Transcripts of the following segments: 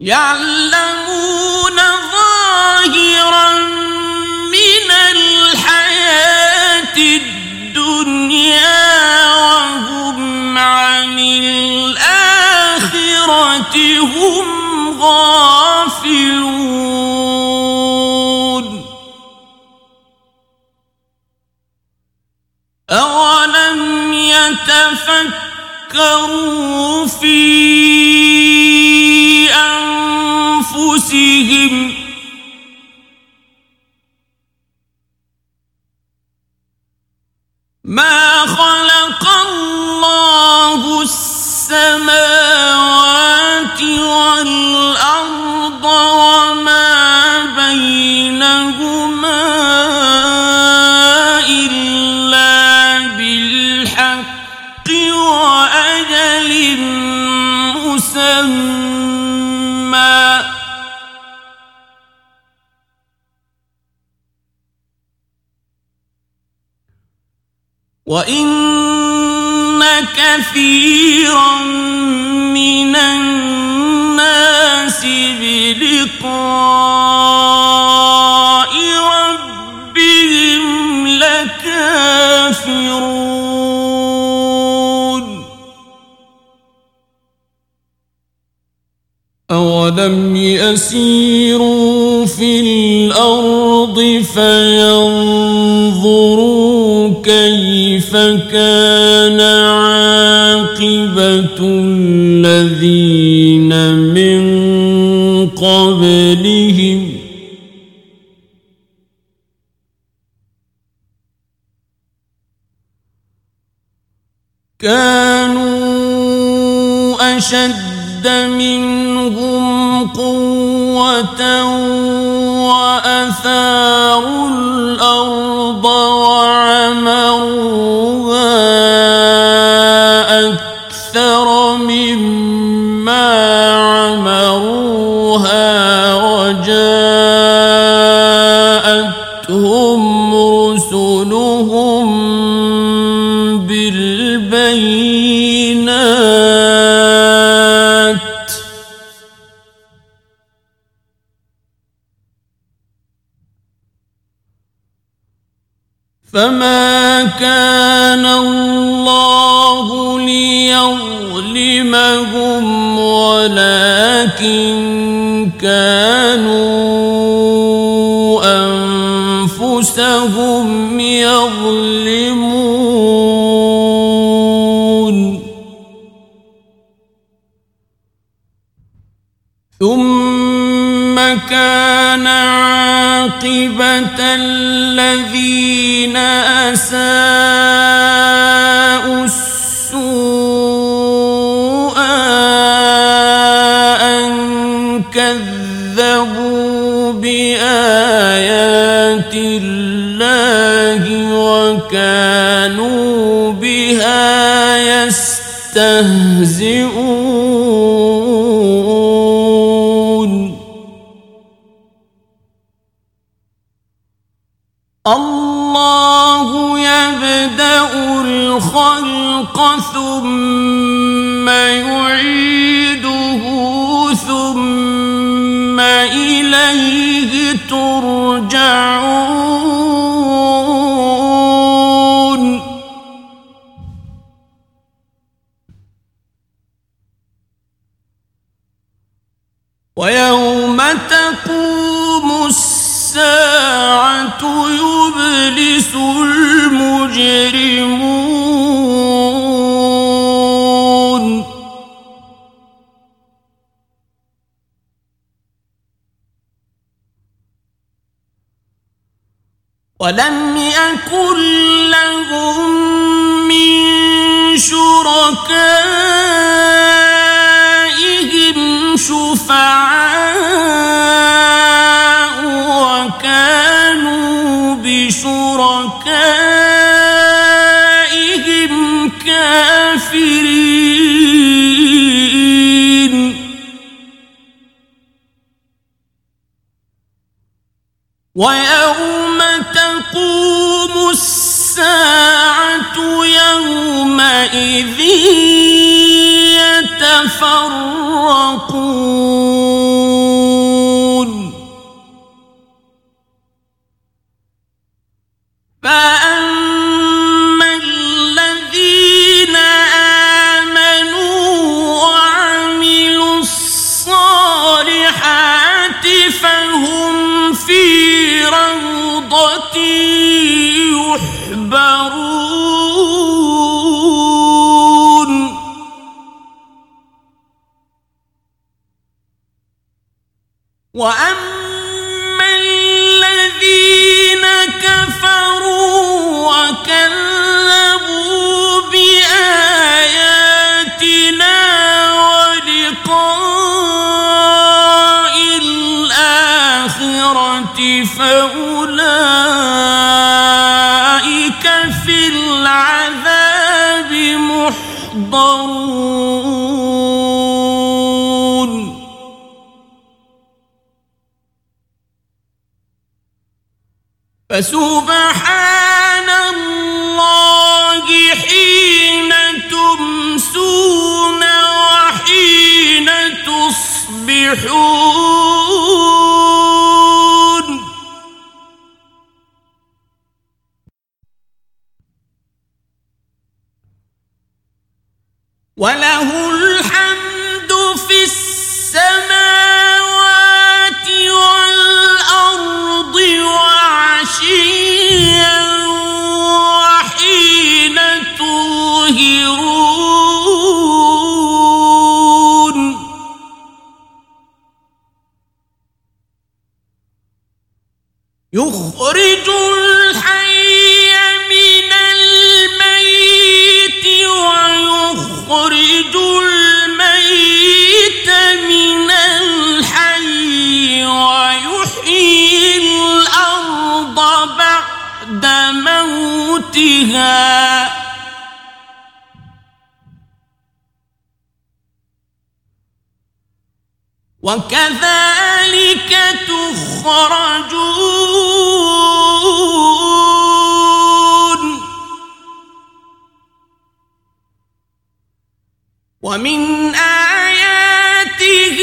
يعلمون ظاهرا من الحياة الدنيا وهم عن الآخرة هم غافلون. أولم يتفكروا في أنفسهم وإن كثيرا من الناس بلقاء ربهم لكافرون أولم يسيروا في الأرض فينظروا كيف كان عاقبة الذين من قبلهم؟ كانوا وجاءتهم رسلهم بالبينات. فما كان الله ليظلمهم ولكن كانوا انفسهم يظلمون. ثم كان عاقبه الذين اساءوا السوء ان كذبوا بآيات الله وكانوا بها يستهزئون. الله يبدأ الخلق ثم يعيده ثم إليه ترجعون ولم يكن لهم من شركائهم شفعاء وكانوا بشركائهم كافرين. محضرون فسبحان الله حين تمسون وحين تصبحون. موتها وكذلك تخرجون. ومن آياته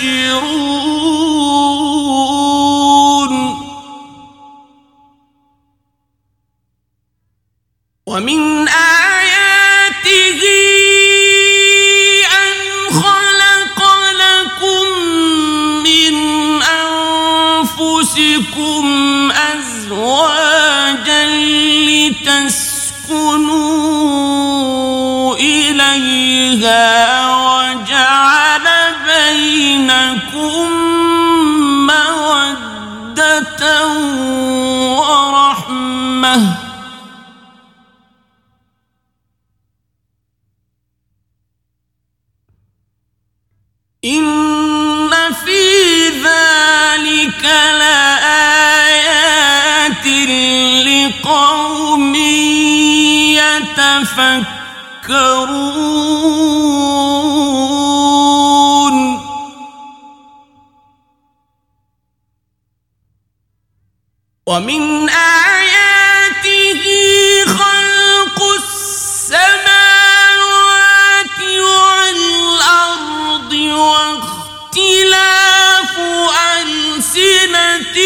ينتشرون ومن آياته أن خلق لكم من أنفسكم أزواجا لتسكنوا بينكم مودة ورحمة إن في ذلك لآيات لقوم يتفكرون ومن آياته خلق السماوات والأرض واختلاف ألسنتكم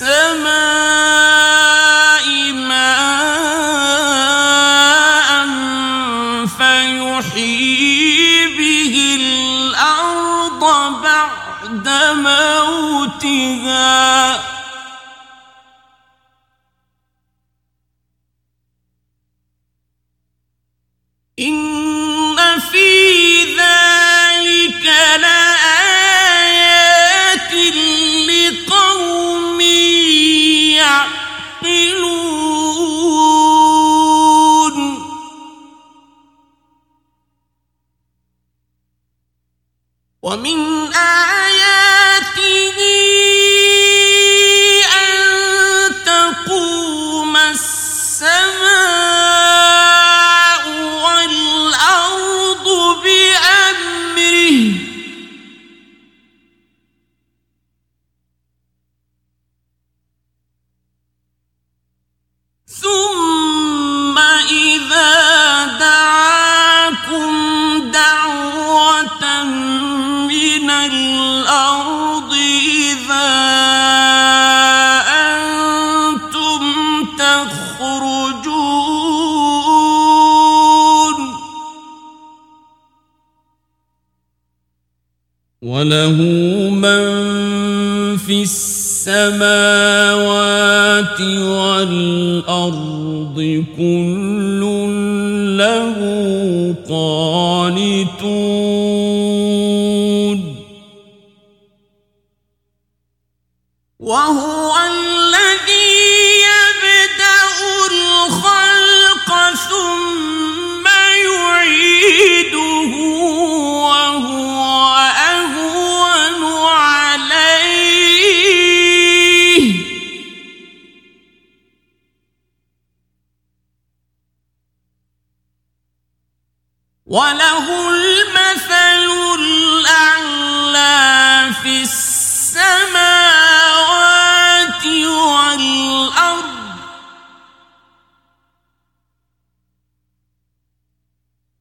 السماء السماوات والأرض كل له قال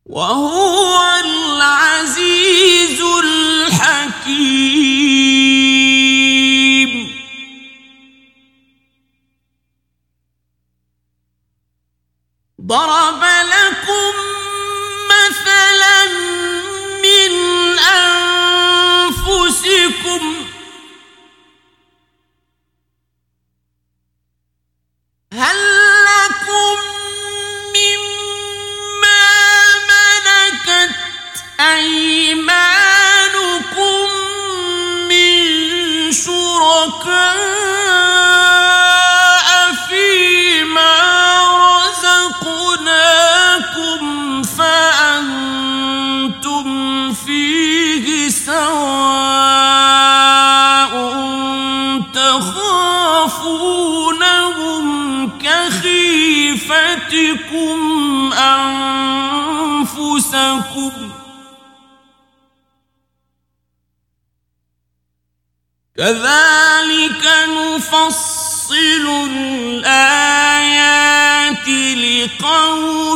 Whoa! كذلك نفصل الآيات لقوم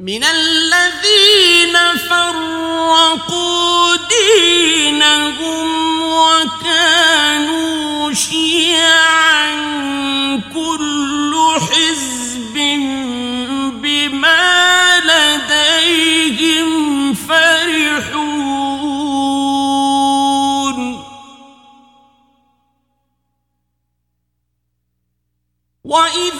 من الذين فرقوا دينهم وكانوا شيعا كل حزب بما لديهم فرحون. وإذا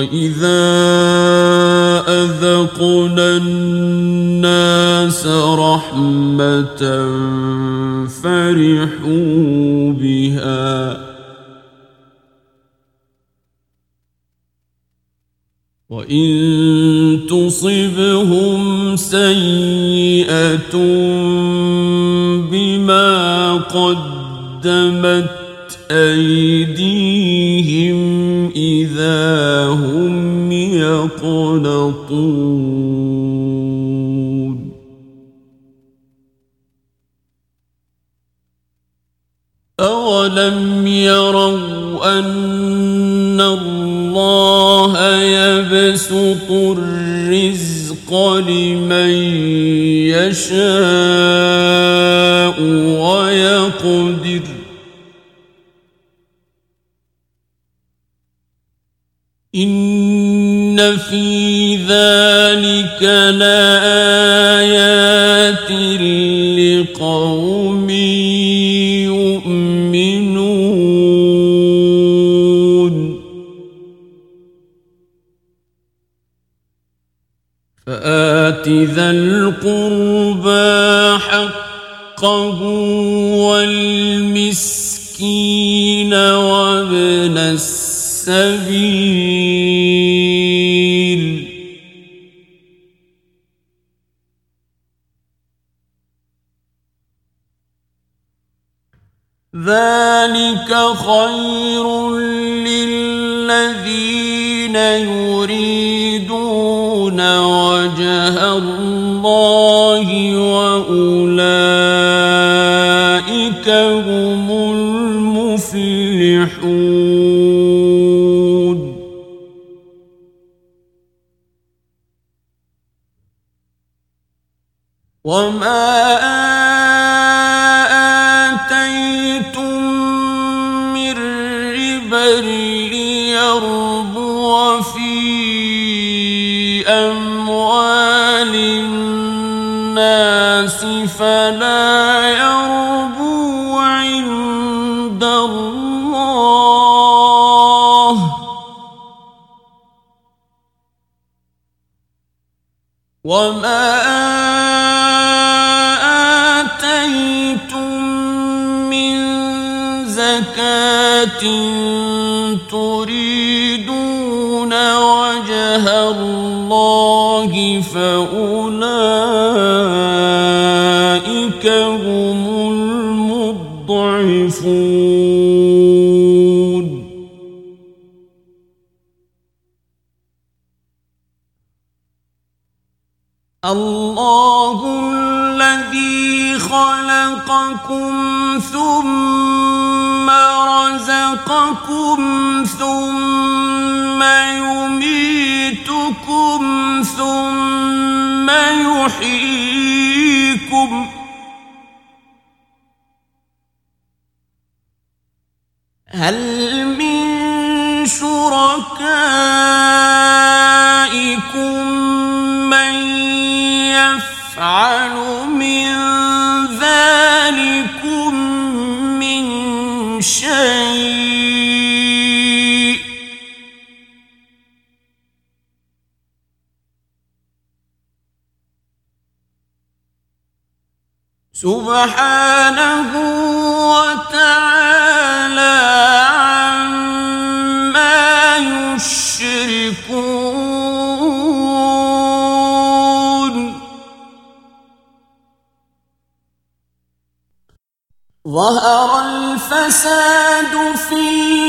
وإذا أذقنا الناس رحمة فرحوا بها وإن تصبهم سيئة بما قدمت أيديهم إذا هم يقنطون. أولم يروا أن الله يبسط الرزق لمن يشاء. لآيات لقوم يؤمنون. فآت ذا القربى حقه والمسكين وابن السبيل ذلك خير للذين يريدون وجه الله واولئك هم المفلحون وما فلا يربو عند الله. وما آتيتم من زكاة تريدون وجه الله فأولئك خلقكم ثم رزقكم ثم يميتكم ثم يحييكم هل سبحانه وتعالى يشركون. ظهر الفساد في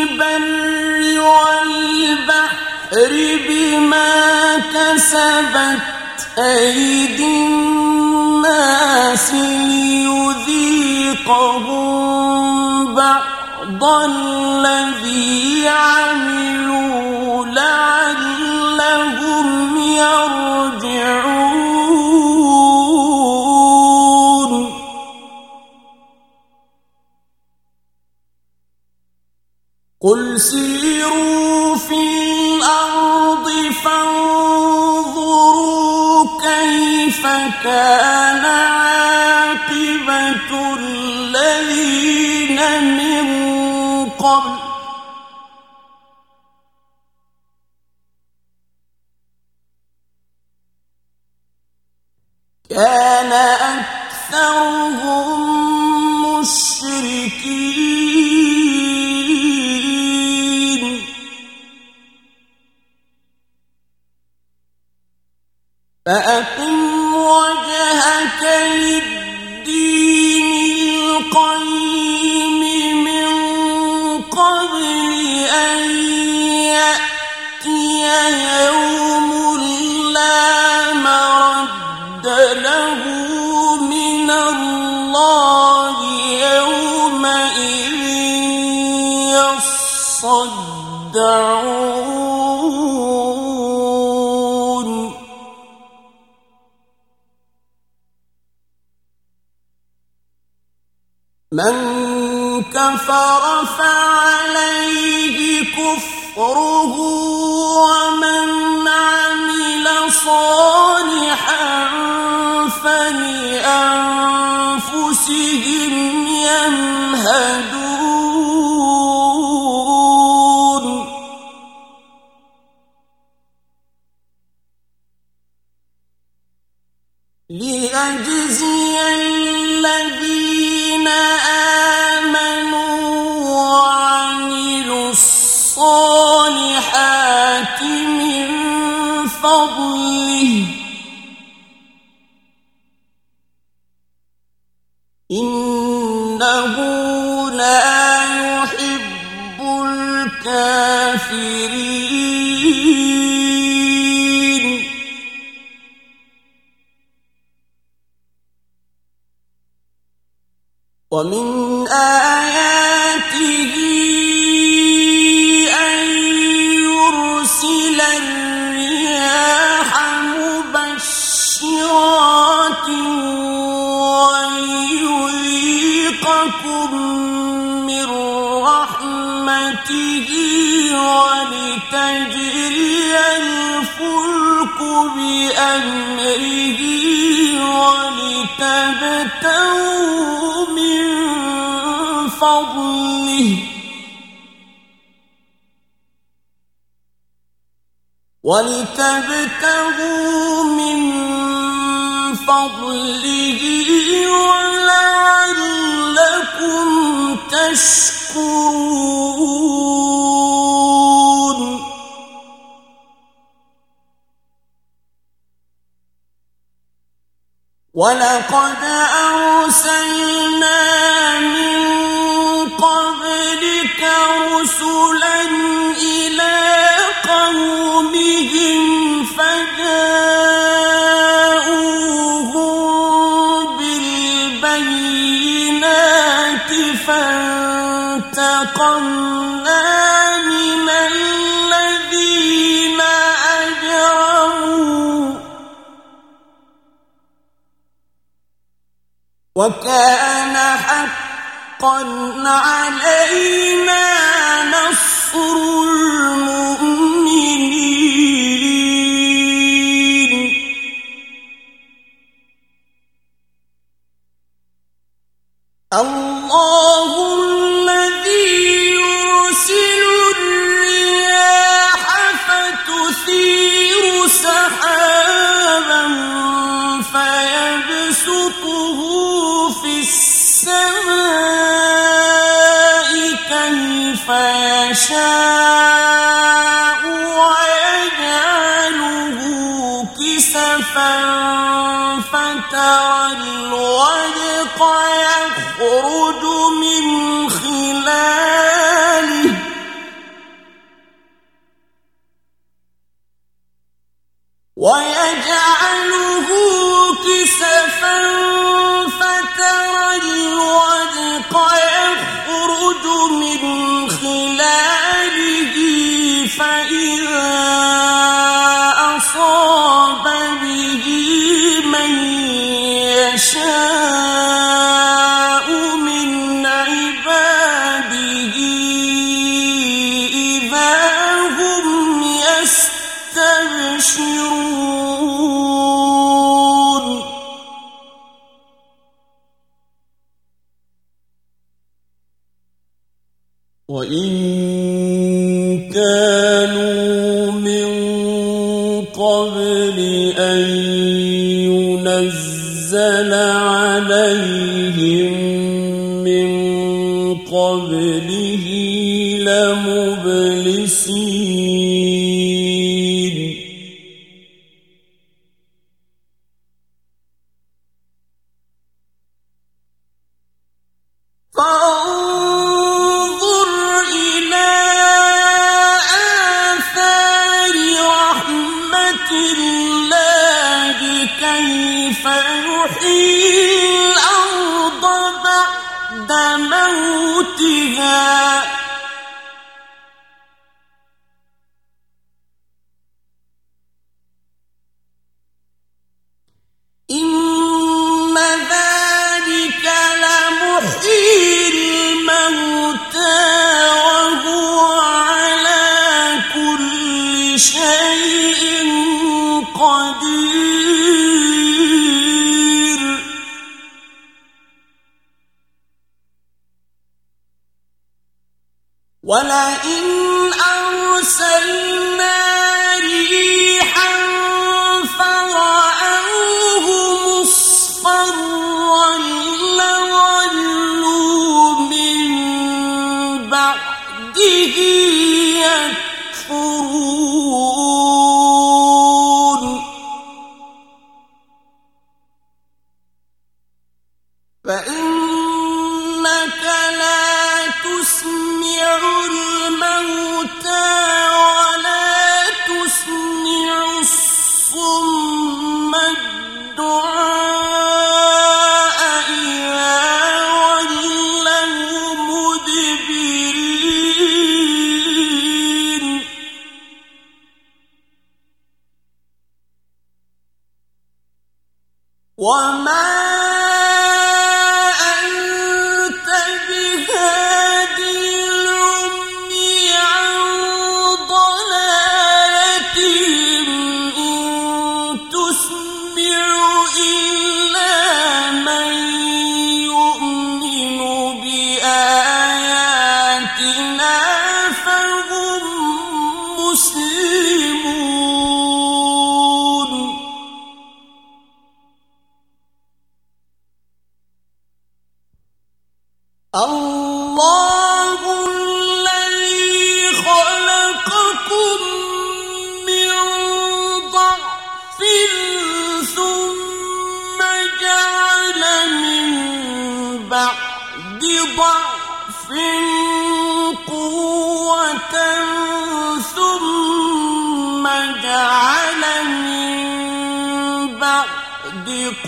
البر والبحر بما كسبت أيدي الناس ليذيقهم بعض الذي عملوا لعلهم يرجعون. قل سيروا في الأرض فانظروا كيف فكان عاقبة الذين من قبل. كان أكثر ليجزي الذين آمنوا وعملوا الصالحات من فضله. إنه لا يحب الكافرين. ومن آياته أن يرسل الرياح مبشرات ويذيقكم من رحمته ولتجري الفلك بأمره ولتبتغوا فضله. ولتبتغوا من فضله ولعلكم تشكرون. ولقد أرسلنا رسلا إلى قومهم فجاءوهم بالبينات فانتقمنا من الذين أجرموا. وكان حقا علينا نصر المؤمنين. الله يشاء ويجعله كسفا فترى الودق يخرج من خلاله. ويجعله كسفا فترى الودق وإن ولئن أرسلنا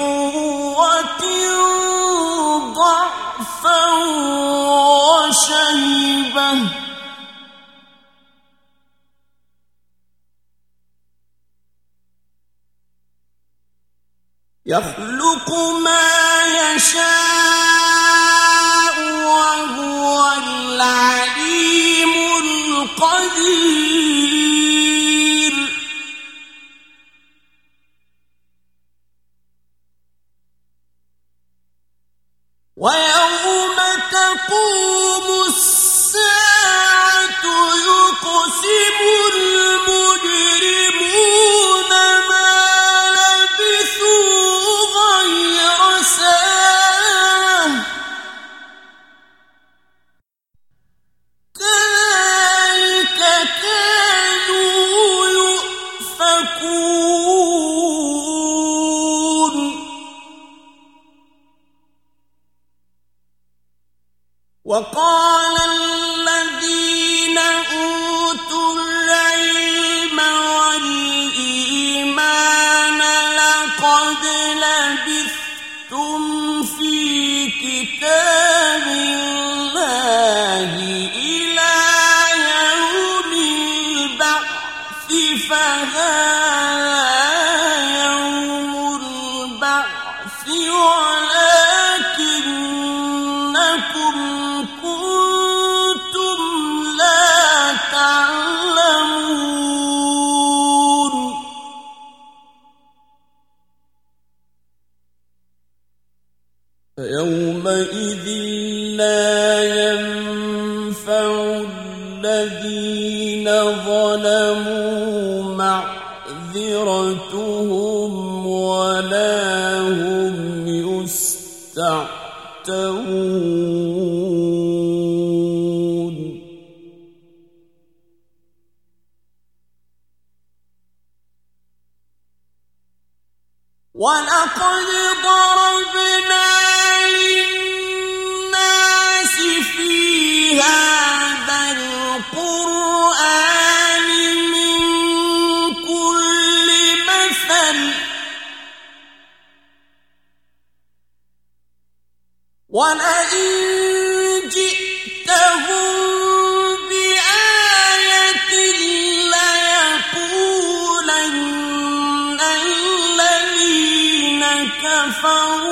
قوة ضعفا وشيبة. يخلق ما يشاء وهو العليم القدير. كفروا